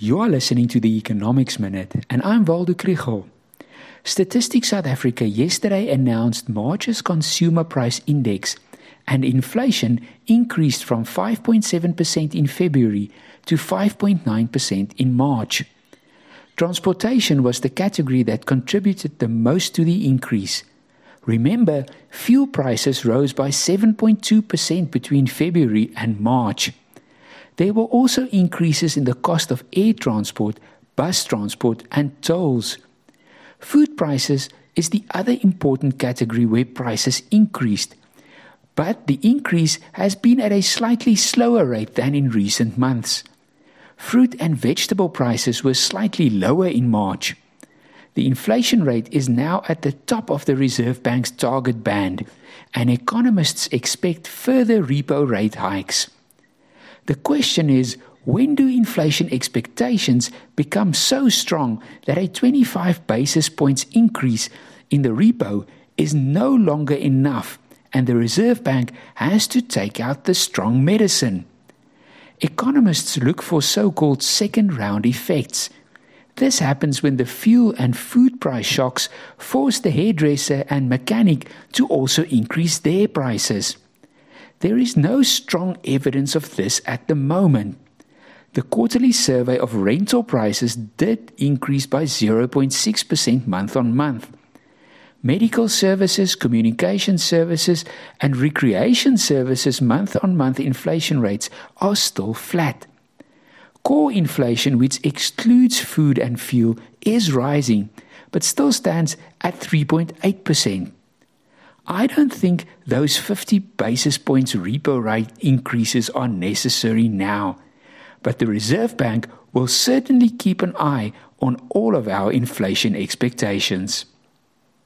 You are listening to the Economics Minute, and I'm Waldo Krugell. Statistics South Africa yesterday announced March's consumer price index, and inflation increased from 5.7% in February to 5.9% in March. Transportation was the category that contributed the most to the increase. Remember, fuel prices rose by 7.2% between February and March. There were also increases in the cost of air transport, bus transport, and tolls. Food prices is the other important category where prices increased, but the increase has been at a slightly slower rate than in recent months. Fruit and vegetable prices were slightly lower in March. The inflation rate is now at the top of the Reserve Bank's target band, and economists expect further repo rate hikes. The question is when do inflation expectations become so strong that a 25 basis points increase in the repo is no longer enough and the Reserve Bank has to take out the strong medicine? Economists look for so called second round effects. This happens when the fuel and food price shocks force the hairdresser and mechanic to also increase their prices. There is no strong evidence of this at the moment. The quarterly survey of rental prices did increase by 0.6% month on month. Medical services, communication services, and recreation services month on month inflation rates are still flat. Core inflation, which excludes food and fuel, is rising, but still stands at 3.8%. I don't think those 50 basis points repo rate increases are necessary now, but the Reserve Bank will certainly keep an eye on all of our inflation expectations.